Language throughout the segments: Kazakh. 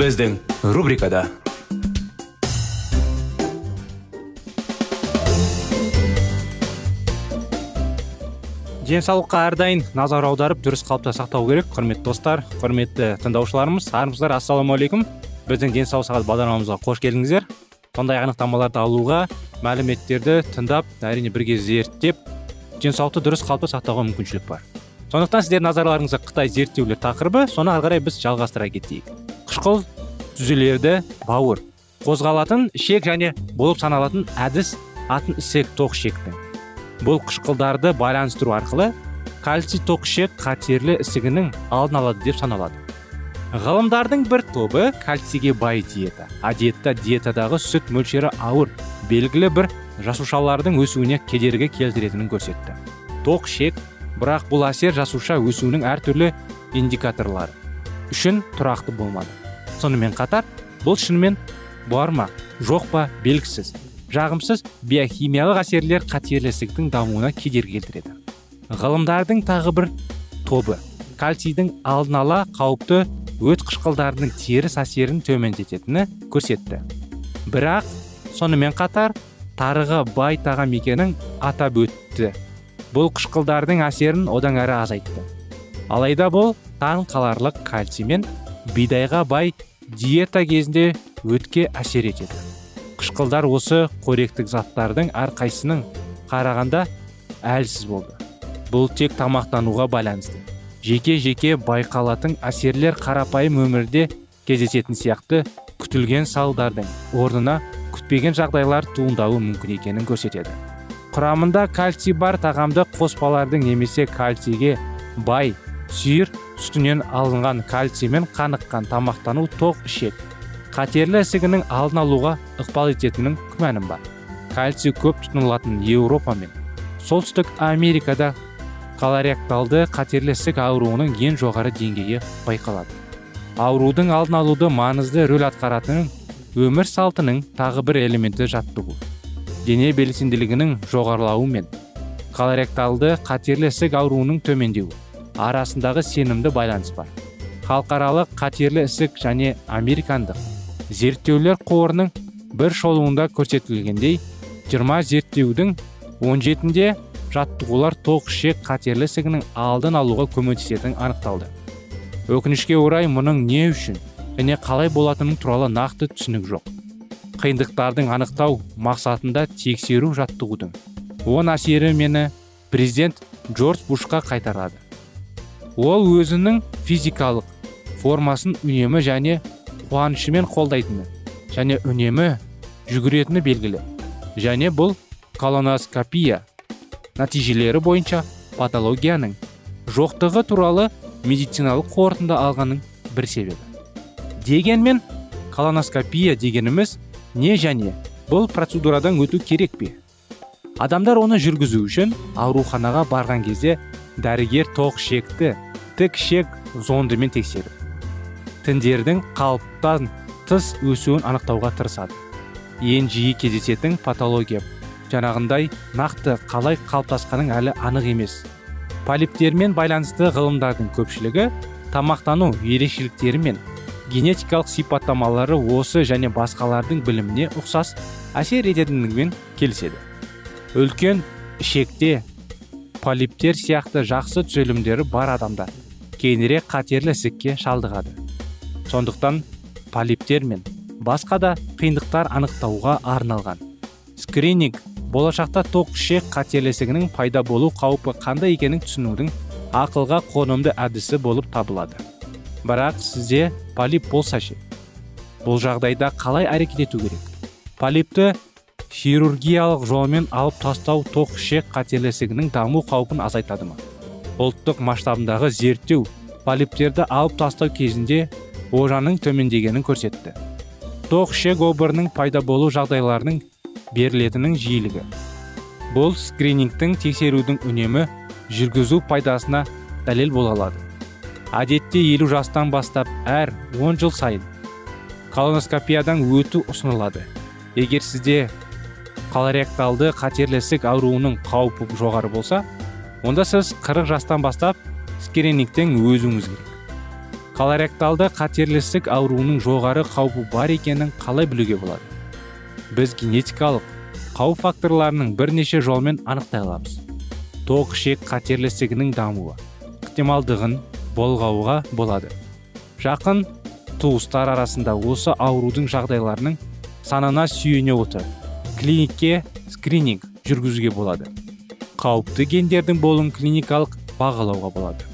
Біздің рубрикада денсаулыққа әрдайым назар аударып дұрыс қалыпта сақтау керек құрметті достар құрметті тыңдаушыларымыз армысыздар ассалаумағалейкум біздің денсаулық сағат бағдарламамызға қош келдіңіздер. Сондай анықтамаларды алуға мәліметтерді тыңдап әрине бірге зерттеп денсаулықты дұрыс қалыпта сақтауға мүмкіншілік бар. Сондықтан сіздердің назарларыңызға қытай зерттеулер тақырыбы соны ары қарай біз жалғастыра кетейік. Қышқыл түзулерді бауыр қозғалатын ішек және болып саналатын әдіс атын ісек тоқ ішектің бұл қышқылдарды байланыстыру арқылы кальций тоқ ішек қатерлі ісігінің алдын алады деп саналады. Ғылымдардың бір тобы кальцийге бай диета диета диетадағы сүт мөлшері ауыр белгілі бір жасушалардың өсуіне кедергі келтіретінін көрсетті. Тоқ ішек бірақ бұл әсер жасуша өсуінің әртүрлі индикаторлары үшін тұрақты болмады. Сонымен қатар бұл шынымен бар ма жоқ па белгісіз. Жағымсыз биохимиялық әсерлер қатерлі ісіктің дамуына кедергі келтіреді. Ғылымдардың тағы бір тобы. Кальцийдің алдын ала қауіпті өт қышқылдарының теріс әсерін төмендететіні көрсетті. Бірақ сонымен қатар тарыға бай тағам екенін атап өтті. Бұл қышқылдардың әсерін одан әрі азайтты. Алайда бұл таң қаларлық кальций мен бидайға бай диета кезінде өтке әсер етеді. Қышқылдар осы қоректік заттардың әрқайсының қарағанда әлсіз болды. Бұл тек тамақтануға байланысты. Жеке жеке байқалатын әсерлер қарапайым өмірде кездесетін сияқты күтілген салдардың орнына күтпеген жағдайлар туындауы мүмкін екенін көрсетеді. Құрамында кальций бар тағамды қоспалардың немесе кальцийге бай сүйір сүтінен алынған кальциймен қаныққан тамақтану тоқ ішек. Қатерлі ісігінің алдын алуға ықпал ететінін күмәнім бар. Кальций көп тұтынылатын еуропа мен солтүстік америкада колоректалды қатерлі ісік ауруының ең жоғары деңгейі байқалады. Аурудың алдын алуды маңызды рөл атқаратынын өмір салтының тағы бір элементі жаттығу дене белсенділігінің жоғарылауы мен колоректалды қатерлі ісік ауруының төмендеуі арасындағы сенімді байланыс бар. Халықаралық қатерлі ісік және американдық зерттеулер қорының бір шолуында көрсетілгендей 20 зерттеудің 17-де жаттығулар тоқ ішек қатерлі ісігінің алдын алуға көмектесетіні анықталды. Өкінішке орай мұның не үшін және қалай болатыны туралы нақты түсінік жоқ. Қиындықтардың анықтау мақсатында тексеру жаттығудың оң әсері мені президент джордж бушқа қайтарады. Ол өзінің физикалық формасын үнемі және қуанышымен қолдайтыны және үнемі жүгіретіні белгілі. Және бұл колоноскопия нәтижелері бойынша патологияның жоқтығы туралы медициналық қорытынды алғаның бір себебі. Дегенмен колоноскопия дегеніміз не және бұл процедурадан өту керек пе? Адамдар оны жүргізу үшін ауруханаға барған кезде дәрігер тоқ ішекті тік ішек зондымен тексеріп тіндердің қалыптан тыс өсуін анықтауға тырысады. Ең жиі кездесетін патология жаңағындай нақты қалай қалыптасқаның әлі анық емес. Полиптермен байланысты ғылымдардың көпшілігі тамақтану ерекшеліктері мен генетикалық сипаттамалары осы және басқалардың біліміне ұқсас әсер ететіндігімен келіседі. Үлкен ішекте полиптер сияқты жақсы түзелімдері бар адамдар. Кейінірек қатерлі ісікке шалдығады. Сондықтан полиптер мен басқа да қиындықтар анықтауға арналған. Скрининг болашақта тоқ ішек қателесігінің пайда болу қаупі қандай екенін түсінудің ақылға қонымды әдісі болып табылады. Бірақ сізде полип болса ше? Бұл жағдайда қалай әрекет ету керек? Полипті хирургиялық жолмен алып тастау тоқ ішек қателесігінің даму қаупін азайтады ма? Ұлттық масштабындағы зерттеу полиптерді алып тастау кезінде ожаның төмендегенін көрсетті. Тоқ ішек обырының пайда болу жағдайларының берілетінің жиілігі. Бұл скринингтің тексерудің үнемі жүргізу пайдасына дәлел бола алады. Әдетте елу жастан бастап әр 10 жыл сайын колоноскопиядан өту ұсынылады. Егер сізде колоректалды қатерлі ісік ауруының қаупі жоғары болса онда сіз 40 жастан бастап скринингтен өзіңіз керек. Колоректалды қатерлі ісік ауруының жоғары қаупі бар екенін қалай білуге болады? Біз генетикалық қауіп факторларының бірнеше жолмен анықтай аламыз. Тоқ ішек қатерлі ісігінің дамуы ықтималдығын болғауға болады. Жақын туыстар арасында осы аурудың жағдайларының санына сүйене отырып клиникке скрининг жүргізуге болады. Қауіпті гендердің болуын клиникалық бағалауға болады.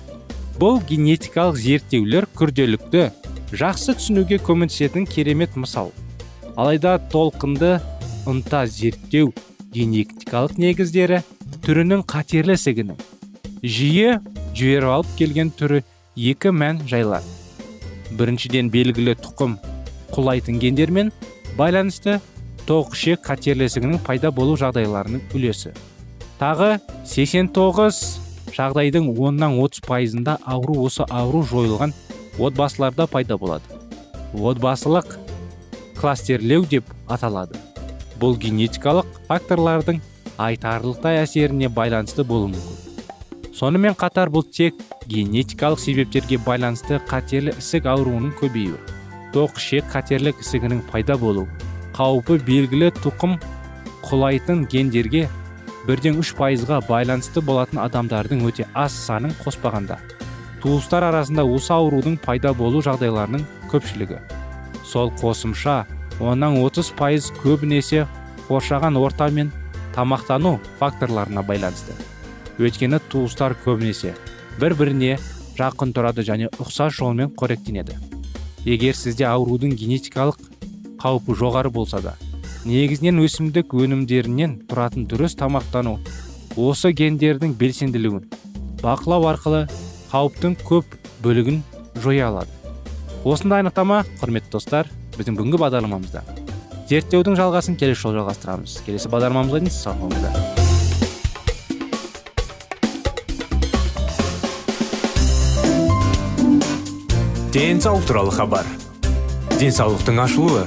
Бұл генетикалық зерттеулер күрделікті жақсы түсінуге көмектесетін керемет мысал. Алайда толқынды ынта зерттеу генетикалық негіздері түрінің қатерлі ісігінің жиі жіберіп алып келген түрі екі мән жайлар біріншіден белгілі тұқым құлайтын гендермен байланысты тоқ ішек қатерлі пайда болу жағдайларының үлесі. Тағы 89 жағдайдың оннан 30 пайызында ауру осы ауру жойылған отбасыларда пайда болады. Отбасылық кластерлеу деп аталады. Бұл генетикалық факторлардың айтарлықтай әсеріне байланысты болуы мүмкін. Сонымен қатар бұл тек генетикалық себептерге байланысты қатерлі ісік ауруының көбеюі. Тоқ ішек қатерлік ісігінің пайда болуы қаупі белгілі тұқым құлайтын гендерге бірден үш пайызға байланысты болатын адамдардың өте аз санын қоспағанда туыстар арасында осы аурудың пайда болу жағдайларының көпшілігі. Сол қосымша оннан 30 пайыз көбінесе қоршаған орта мен тамақтану факторларына байланысты. Өйткені туыстар көбінесе бір біріне жақын тұрады және ұқсас жолмен қоректенеді. Егер сізде аурудың генетикалық қаупі жоғары болса да негізінен өсімдік өнімдерінен тұратын дұрыс тамақтану осы гендердің белсенділігін бақылау арқылы қауіптің көп бөлігін жоя алады. Осындай анықтама құрметті достар біздің бүгінгі бағдарламамызда. Зерттеудің жалғасын келесі жолы жалғастырамыз. Келесі бағдарламамызға дейін сау болыңыздар. Денсаулық туралы хабар. Денсаулықтың ашылуы.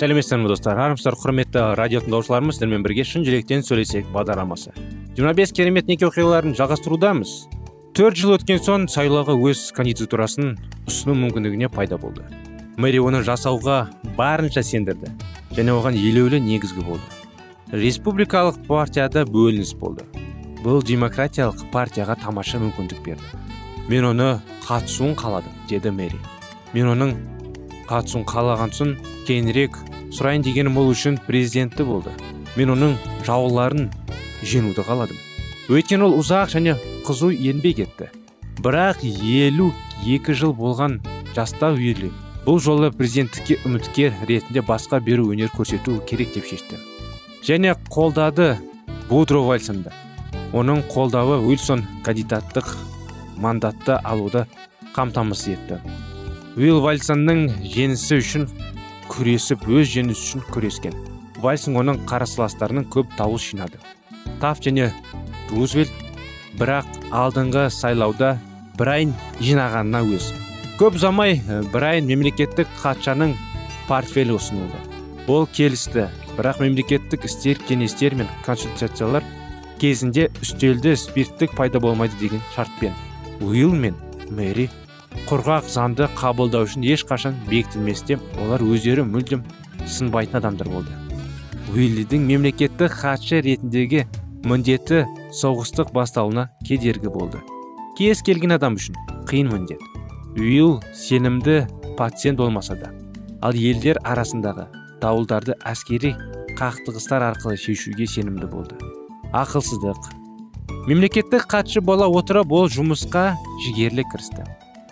Сәлеметсіздер ме достар? Армысыздар құрметті радио тыңдаушыларымыз сіздермен бірге шын жүректен сөйлесейік бағдарламасы. 25 керемет неке оқиғаларын жалғастырудамыз. Төрт жыл өткен соң сайлауға өз кандидатурасын ұсыну мүмкіндігіне пайда болды. Мэри оны жасауға барынша сендірді және оған елеулі негізгі болды. Республикалық партияда бөлініс болды. Бұл демократиялық партияға тамаша мүмкіндік берді. Мен оны қатысуын қаладым деді мэри. Мен оның қатысуын қалаған соң кейінірек сұрайын дегенім ол үшін президенті болды. Мен оның жауларын жеңуді қаладым. Өйткені ол ұзақ және қызу еңбек етті. Бірақ елу екі жыл болған жаста уилли бұл жолы президенттікке үміткер ретінде басқа беру өнер көрсету керек деп шешті. Және қолдады вудро вальсонды. Оның қолдауы уилсон кандидаттық мандатты алуды қамтамасыз етті. Уилл вальсонның жеңісі үшін күресіп өз жеңісі үшін күрескен. Вальсон оның қарсыластарының көп дауыс жинады. Таф және рузвельт бірақ алдыңғы сайлауда брайн жинағанына өз. Көп ұзамай брайн мемлекеттік хатшаның портфелі ұсынылды. Ол келісті бірақ мемлекеттік істер кеңестер мен консультациялар кезінде үстелді спирттік пайда болмайды деген шартпен. Уилл мен мэри құрғақ заңды қабылдау үшін ешқашан бекітілместе олар өздері мүлдем сынбайтын адамдар болды. Уиллидің мемлекеттік хатшы ретіндегі міндеті соғыстық басталуына кедергі болды. Кез келген адам үшін қиын міндет. Уилл сенімді пациент болмаса да ал елдер арасындағы дауылдарды әскери қақтығыстар арқылы шешуге сенімді болды. Ақылсыздық. Мемлекеттік хатшы бола отырып ол жұмысқа жігерлі кірісті.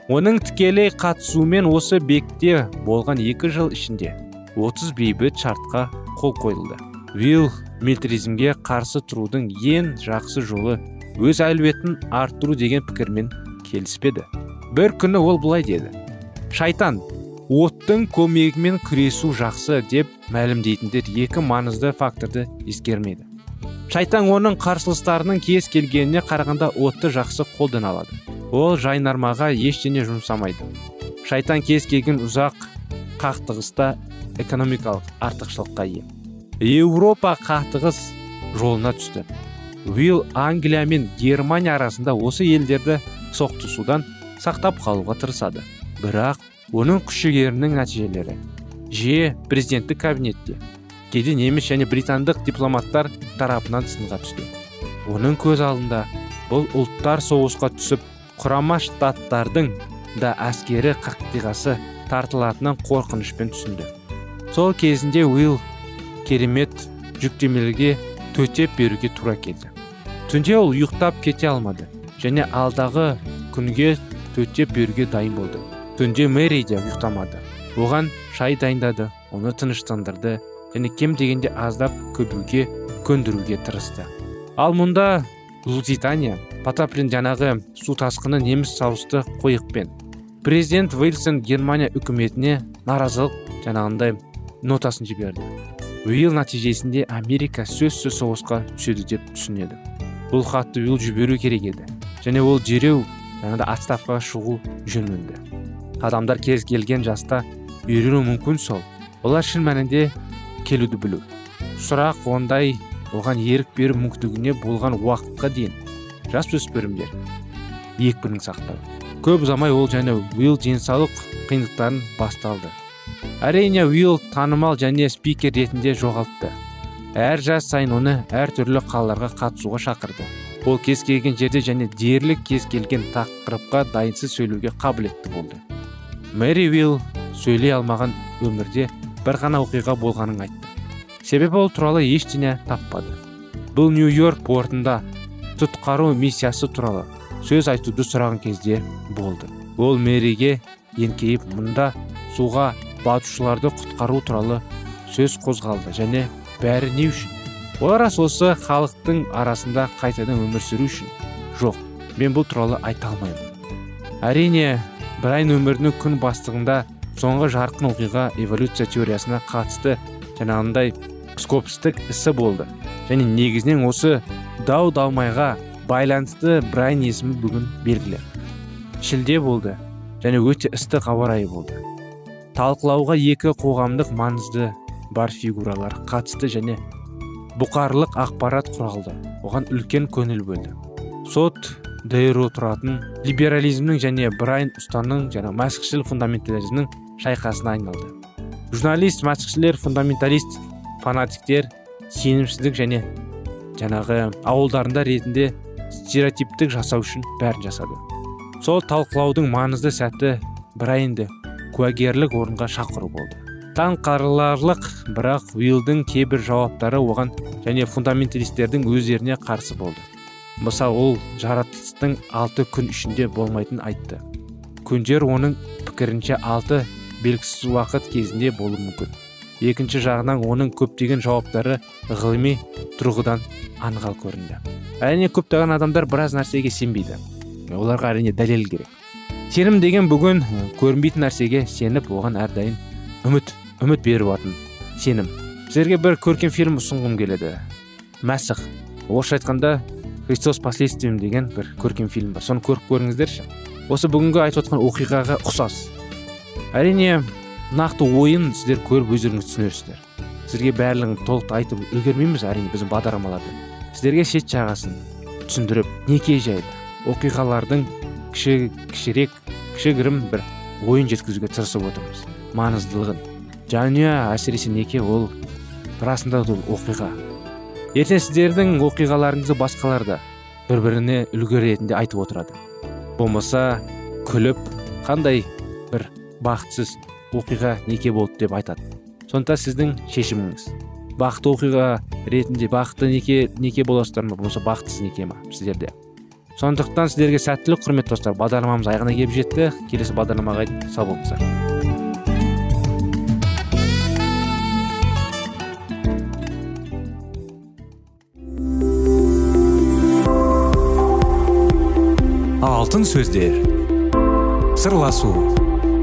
Оның тікелей қатысуымен осы бекте болған екі жыл ішінде 30 бейбіт шартқа қол қойылды. Вилл милитаризмге қарсы тұрудың ең жақсы жолы өз әлеуетін арттыру деген пікірмен келіспеді. Бір күні ол былай деді. Шайтан оттың көмегімен күресу жақсы деп мәлімдейтіндер екі маңызды факторды ескермеді шайтан оның қарсылыстарының кез келгеніне қарағанда отты жақсы қолдана алады. Ол жайнармаға ештеңе жұмсамайды. Шайтан кез келген ұзақ қақтығыста экономикалық артықшылыққа ие. Еуропа қақтығыс жолына түсті. Уилл англия мен германия арасында осы елдерді соқтысудан сақтап қалуға тырысады. Бірақ оның күш жігерінің нәтижелері. Жиі президенттік кабинетте кейде неміс және британдық дипломаттар тарапынан сынға түсті. Оның көз алдында бұл ұлттар соғысқа түсіп құрама штаттардың да әскері қақтиғасы тартылатынын қорқынышпен түсінді. Сол кезінде уилл керемет жүктемелерге төтеп беруге тура келді. Түнде ол ұйықтап кете алмады және алдағы күнге төтеп беруге дайын болды. Түнде мэри де ұйықтамады. Оған шай дайындады оны тыныштандырды және кем дегенде аздап көбеуге көндіруге тырысты. Ал мұнда лузитания потаплин жаңағы су тасқыны неміс соғысты қойықпен. Президент вильсон германия үкіметіне наразылық жаңағындай нотасын жіберді. Уилл нәтижесінде америка сөзсіз соғысқа түседі деп түсінеді. Бұл хатты уилл жіберу керек еді және ол дереу жаңағыдай отставкаға шығу жөнінді адамдар кез келген жаста үйрену мүмкін сол. Олар шын мәнінде келуді білу. Сұрақ ондай оған ерік беру мүмкіндігіне болған уақытқа дейін. Жасөспірімдер. Екпінін сақтау. Көп ұзамай ол және уилл денсаулық қиындықтарын басталды. Әрине уилл танымал және спикер ретінде жоғалтты. Әр жас сайын оны әр түрлі қалаларға қатысуға шақырды. Ол кез келген жерде және дерлік кез келген тақырыпқа дайынсыз сөйлеуге қабілетті болды. Мэри уилл сөйлей алмаған өмірде бір ғана оқиға болғанын айтты. Себебі ол туралы ештеңе таппады. Бұл нью йорк портында құтқару миссиясы туралы сөз айтуды сұраған кезде болды. Ол мэриге еңкейіп мұнда суға батушыларды құтқару туралы сөз қозғалды және бәрі не үшін? Олар осы халықтың арасында қайтадан өмір сүру үшін жоқ. Мен бұл туралы айта алмаймын. Әрине брайн өмірінің күн бастығында соңғы жарқын оқиға эволюция теориясына қатысты жаңағындай скопстік ісі болды. Және негізінен осы дау далмайға байланысты брайн есімі бүгін белгілі. Шілде болды және өте ыстық ауа райы болды. Талқылауға екі қоғамдық маңызды бар фигуралар қатысты және бұқарлық ақпарат құралды. Оған үлкен көңіл бөлді. Сот дейро тұратын либерализмнің және брайн ұстаның және мәсіхшіл фундаментализмнің шайқасына айналды. Журналист мәсіхшілер фундаменталист фанатиктер сенімсіздік және жаңағы ауылдарында ретінде стереотиптік жасау үшін бәрін жасады. Сол талқылаудың маңызды сәті брайнді куәгерлік орынға шақыру болды. Таң қарыларлық бірақ уилдың кейбір жауаптары оған және фундаменталистердің өздеріне қарсы болды. Мысал ол жаратылыстың алты күн ішінде болмайтын айтты. Күндер оның пікірінше алты белгісіз уақыт кезінде болуы мүмкін. Екінші жағынан оның көптеген жауаптары ғылыми тұрғыдан аңғал көрінді. Әрине көптеген адамдар біраз нәрсеге сенбейді. Оларға әрине дәлел керек. Сенім деген бүгін көрінбейтін нәрсеге сеніп оған әрдайым үміт үміт беріп атын сенім. Сіздерге бір көркем фильм ұсынғым келеді. Мәсіх. Орысша айтқанда христос последствием деген бір көркем фильм бар. Соны көріп көріңіздерші. Осы бүгінгі айтып отқан оқиғаға ұқсас. Әрине нақты ойын сіздер көріп өздеріңіз түсінерсіздер. Сіздерге барлығын толық айтып үлгермейміз әрине біздің бағдарламаларда сіздерге шет жағасын түсіндіріп неке жайлы оқиғалардың кіші кішірек кішігірім бір ойын жеткізуге тырысып отырмыз. Маңыздылығын. Жанұя әсіресе неке ол расында да оқиға. Ертең сіздердің оқиғаларыңызды басқалар да бір біріне үлгі ретінде айтып отырады. Болмаса күліп қандай бір бақытсыз оқиға неке болды деп айтады. Сондықтан сіздің шешіміңіз. Бақытты оқиға ретінде бақытты неке неке боласыздар ма? Болмаса бақытсыз неке ма сіздерде? Сондықтан сіздерге сәттілік құрметті достар. Бағдарламамыз аяғына келіп жетті. Келесі бағдарламаға сау болыңыздар. Алтын сөздер. Сырласу.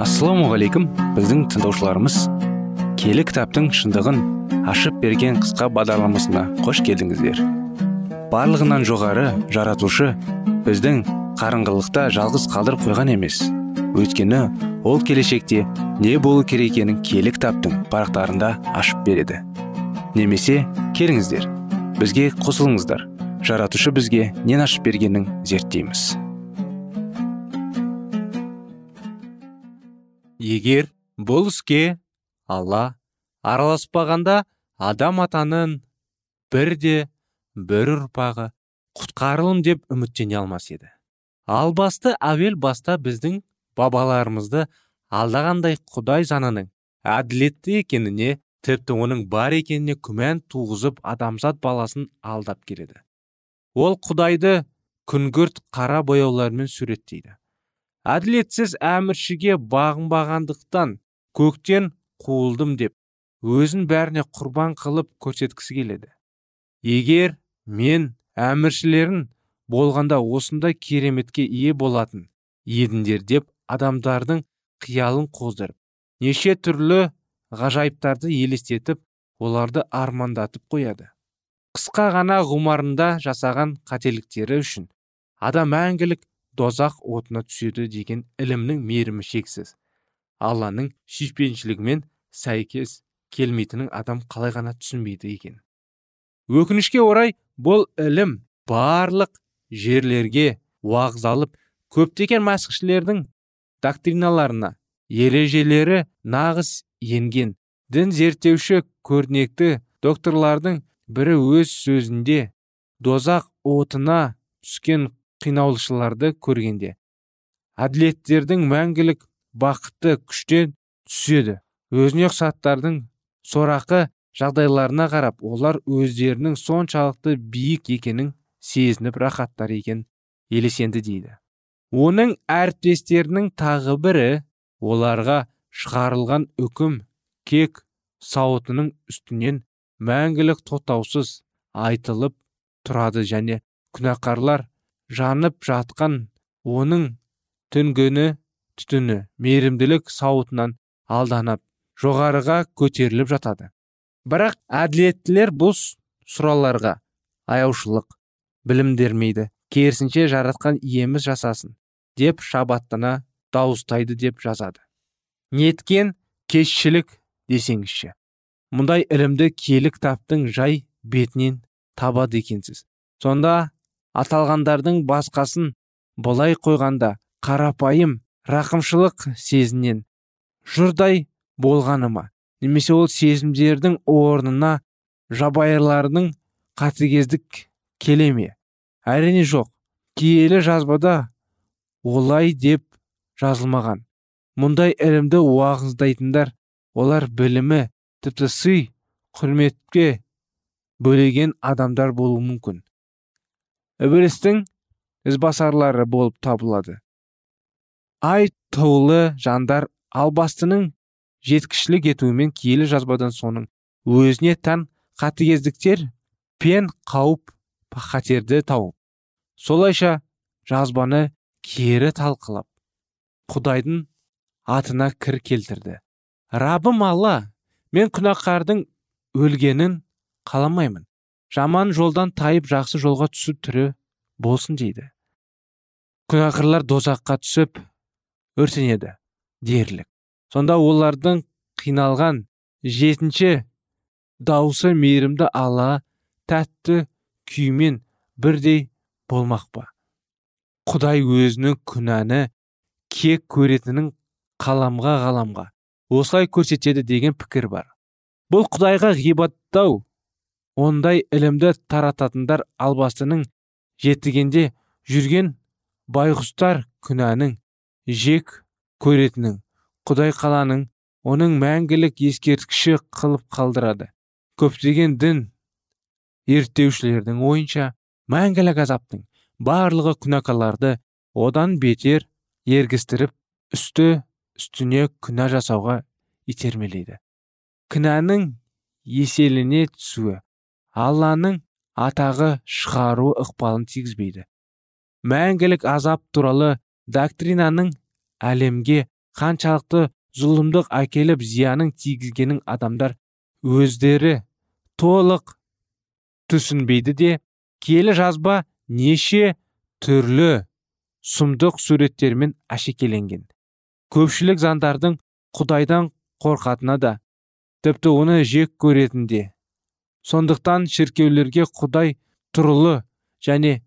Ассалаумағалейкум біздің тыңдаушыларымыз келі кітаптың шындығын ашып берген қысқа бағдарламасына қош келдіңіздер. Барлығынан жоғары жаратушы біздің қарыңғылықта жалғыз қалдырып қойған емес. Өйткені ол келешекте не болу керек екенін киелі кітаптың парақтарында ашып береді. Немесе келіңіздер бізге қосылыңыздар. Жаратушы бізге нен ашып бергенін зерттейміз. Егер бұл іске алла араласпағанда адам атаның бірде бір ұрпағы құтқарылым деп үміттене алмас еді. Ал басты әуел баста біздің бабаларымызды алдағандай құдай занының әділетті екеніне тіпті оның бар екеніне күмән туғызып адамзат баласын алдап келеді. Ол құдайды күңгірт қара бояулармен суреттейді. Әділетсіз әміршіге бағынбағандықтан көктен қуылдым деп өзін бәріне құрбан қылып көрсеткісі келеді. Егер мен әміршілерін болғанда осындай кереметке ие болатын едіңдер деп адамдардың қиялын қоздырып неше түрлі ғажайыптарды елестетіп оларды армандатып қояды. Қысқа ғана ғұмарында жасаған қателіктері үшін адам мәңгілік дозақ отына түседі деген ілімнің мерімі шексіз. Алланың сүйіспеншілігімен сәйкес келмейтінін адам қалай ғана түсінбейді екен. Өкінішке орай бұл ілім барлық жерлерге уағыз алып көптеген мәсіхшілердің доктриналарына ережелері нағыз енген. Дін зерттеуші көрнекті докторлардың бірі өз сөзінде дозақ отына түскен қинаулышыларды көргенде. Әділеттердің мәңгілік бақытты күштен түседі. Өзіне ұқсаттардың сорақы жағдайларына қарап олар өздерінің соншалықты биік екенін сезініп рахаттар екен елесенді дейді. Оның әріптестерінің тағы бірі оларға шығарылған үкім кек сауытының үстінен мәңгілік тоқтаусыз айтылып тұрады және күнәқарлар жанып жатқан оның түнгіні түтіні мейірімділік сауытынан алданып жоғарыға көтеріліп жатады. Бірақ әділеттілер бұл сұраларға аяушылық білімдермейді. Керісінше жаратқан иеміз жасасын деп шабаттана дауыстайды деп жазады. Неткен кешшілік десеңізші мұндай ілімді киелі кітаптың жай бетінен табады екенсіз. Сонда аталғандардың басқасын былай қойғанда қарапайым рақымшылық сезінен жұрдай болғаны немесе ол сезімдердің орнына жабайылардың қатыгездік келе ме? Әрине жоқ. Киелі жазбада олай деп жазылмаған. Мұндай ілімді уағыздайтындар олар білімі тіпті сый құрметке бөлеген адамдар болуы мүмкін. Ібілістің ізбасарлары болып табылады. Ай тұулы жандар албастының жеткішілік етуімен киелі жазбадан соның өзіне тән қатыгездіктер пен қауіп қатерді тауып солайша жазбаны кері талқылап құдайдың атына кір келтірді. Рабым алла мен күнәқардың өлгенін қаламаймын. Жаман жолдан тайып жақсы жолға түсіп түрі болсын дейді. Күнәқарлар дозаққа түсіп өртенеді дерлік. Сонда олардың қиналған жетінші дауысы мейірімді алла тәтті күймен бірдей болмақ па? Құдай өзінің күнәні кек көретінін қаламға ғаламға осылай көрсетеді деген пікір бар. Бұл құдайға ғибаттау ондай ілімді тарататындар албастының жетігенде жүрген байғұстар күнәнің жек көретінін құдай қаланың оның мәңгілік ескерткіші қылып қалдырады. Көптеген дін ерттеушілердің ойынша мәңгілік азаптың барлығы күнәкарларды одан бетер ергістіріп үсті үстіне күнә жасауға итермелейді. Кінәнің еселіне түсуі алланың атағы шығару ықпалын тигізбейді. Мәңгілік азап туралы доктринаның әлемге қаншалықты зұлымдық әкеліп зиянын тигізгенін адамдар өздері толық түсінбейді де киелі жазба неше түрлі сұмдық суреттермен әшекеленген көпшілік заңдардың құдайдан қорқатына да тіпті оны жек көретінде сондықтан шіркеулерге құдай тұрлы және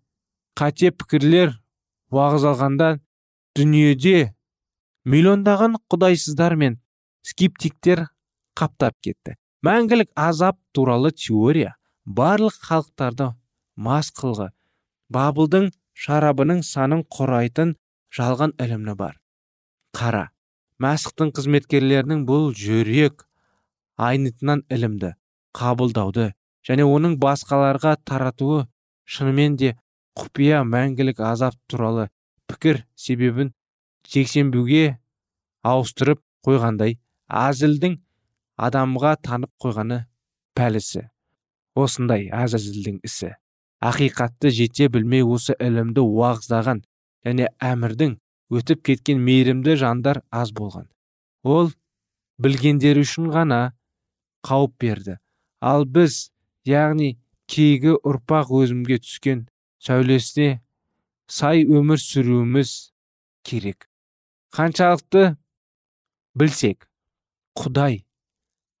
қате пікірлер уағыз алғанда дүниеде миллиондаған құдайсыздар мен скептиктер қаптап кетті. Мәңгілік азап туралы теория барлық халықтарды мас қылғы бабылдың шарабының санын құрайтын жалған ілімі бар. Қара мәсіхтің қызметкерлерінің бұл жүрек айнытынан ілімді. Қабылдауды және оның басқаларға таратуы шынымен де құпия мәңгілік азап туралы пікір себебін жексенбуге ауыстырып қойғандай әзілдің адамға танып қойғаны пәлісі. Осындай әзілдің ісі ақиқатты жете білмей осы ілімді уағыздаған және әмірдің өтіп кеткен мейірімді жандар аз болған. Ол білгендері үшін ғана қауіп берді. Ал біз яғни кейгі ұрпақ өзімге түскен сәулесіне сай өмір сүруіміз керек. Қаншалықты білсек құдай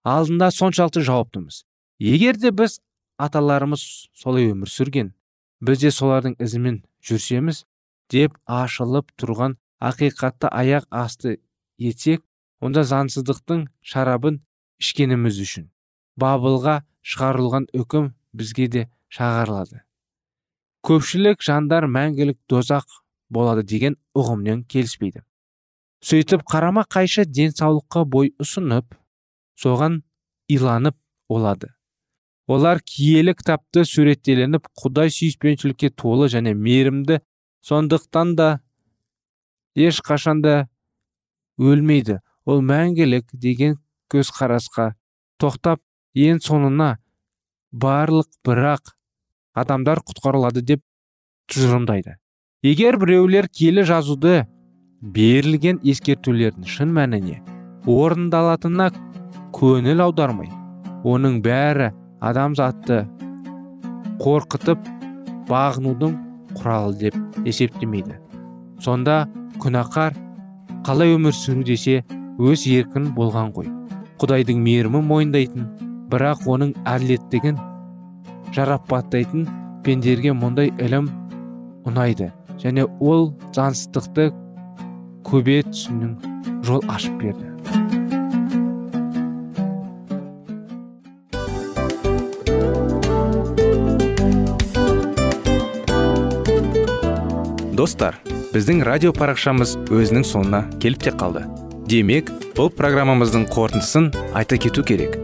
алдында соншалықты жауаптымыз. Егер де біз аталарымыз солай өмір сүрген біз де солардың ізімен жүрсеміз деп ашылып тұрған ақиқатты аяқ асты етсек онда заңсыздықтың шарабын ішкеніміз үшін бабылға шығарылған үкім бізге де шағарылады. Көпшілік жандар мәңгілік дозақ болады деген ұғыммен келіспейді. Сөйтіп қарама қайшы денсаулыққа бой ұсынып соған иланып олады. Олар киелі кітапты суреттеленіп құдай сүйіспеншілікке толы және мейірімді сондықтан да ешқашанда өлмейді. Ол мәңгілік деген көзқарасқа тоқтап ең соңына барлық бірақ адамдар құтқарылады деп тұжырымдайды. Егер біреулер келі жазуды берілген ескертулердің шын мәніне орындалатынына көңіл аудармай оның бәрі адамзатты қорқытып бағынудың құралы деп есептемейді. Сонда күнәқар қалай өмір сүру десе өз еркін болған ғой. Құдайдың мейірімін мойындайтын бірақ оның әділеттігін жарапаттайтын пендерге мұндай ілім ұнайды. Және ол заңсыздықты көбе түсінің жол ашып берді. Достар біздің радио парақшамыз өзінің соңына келіп те қалды. Демек бұл программамыздың қорытындысын айта кету керек.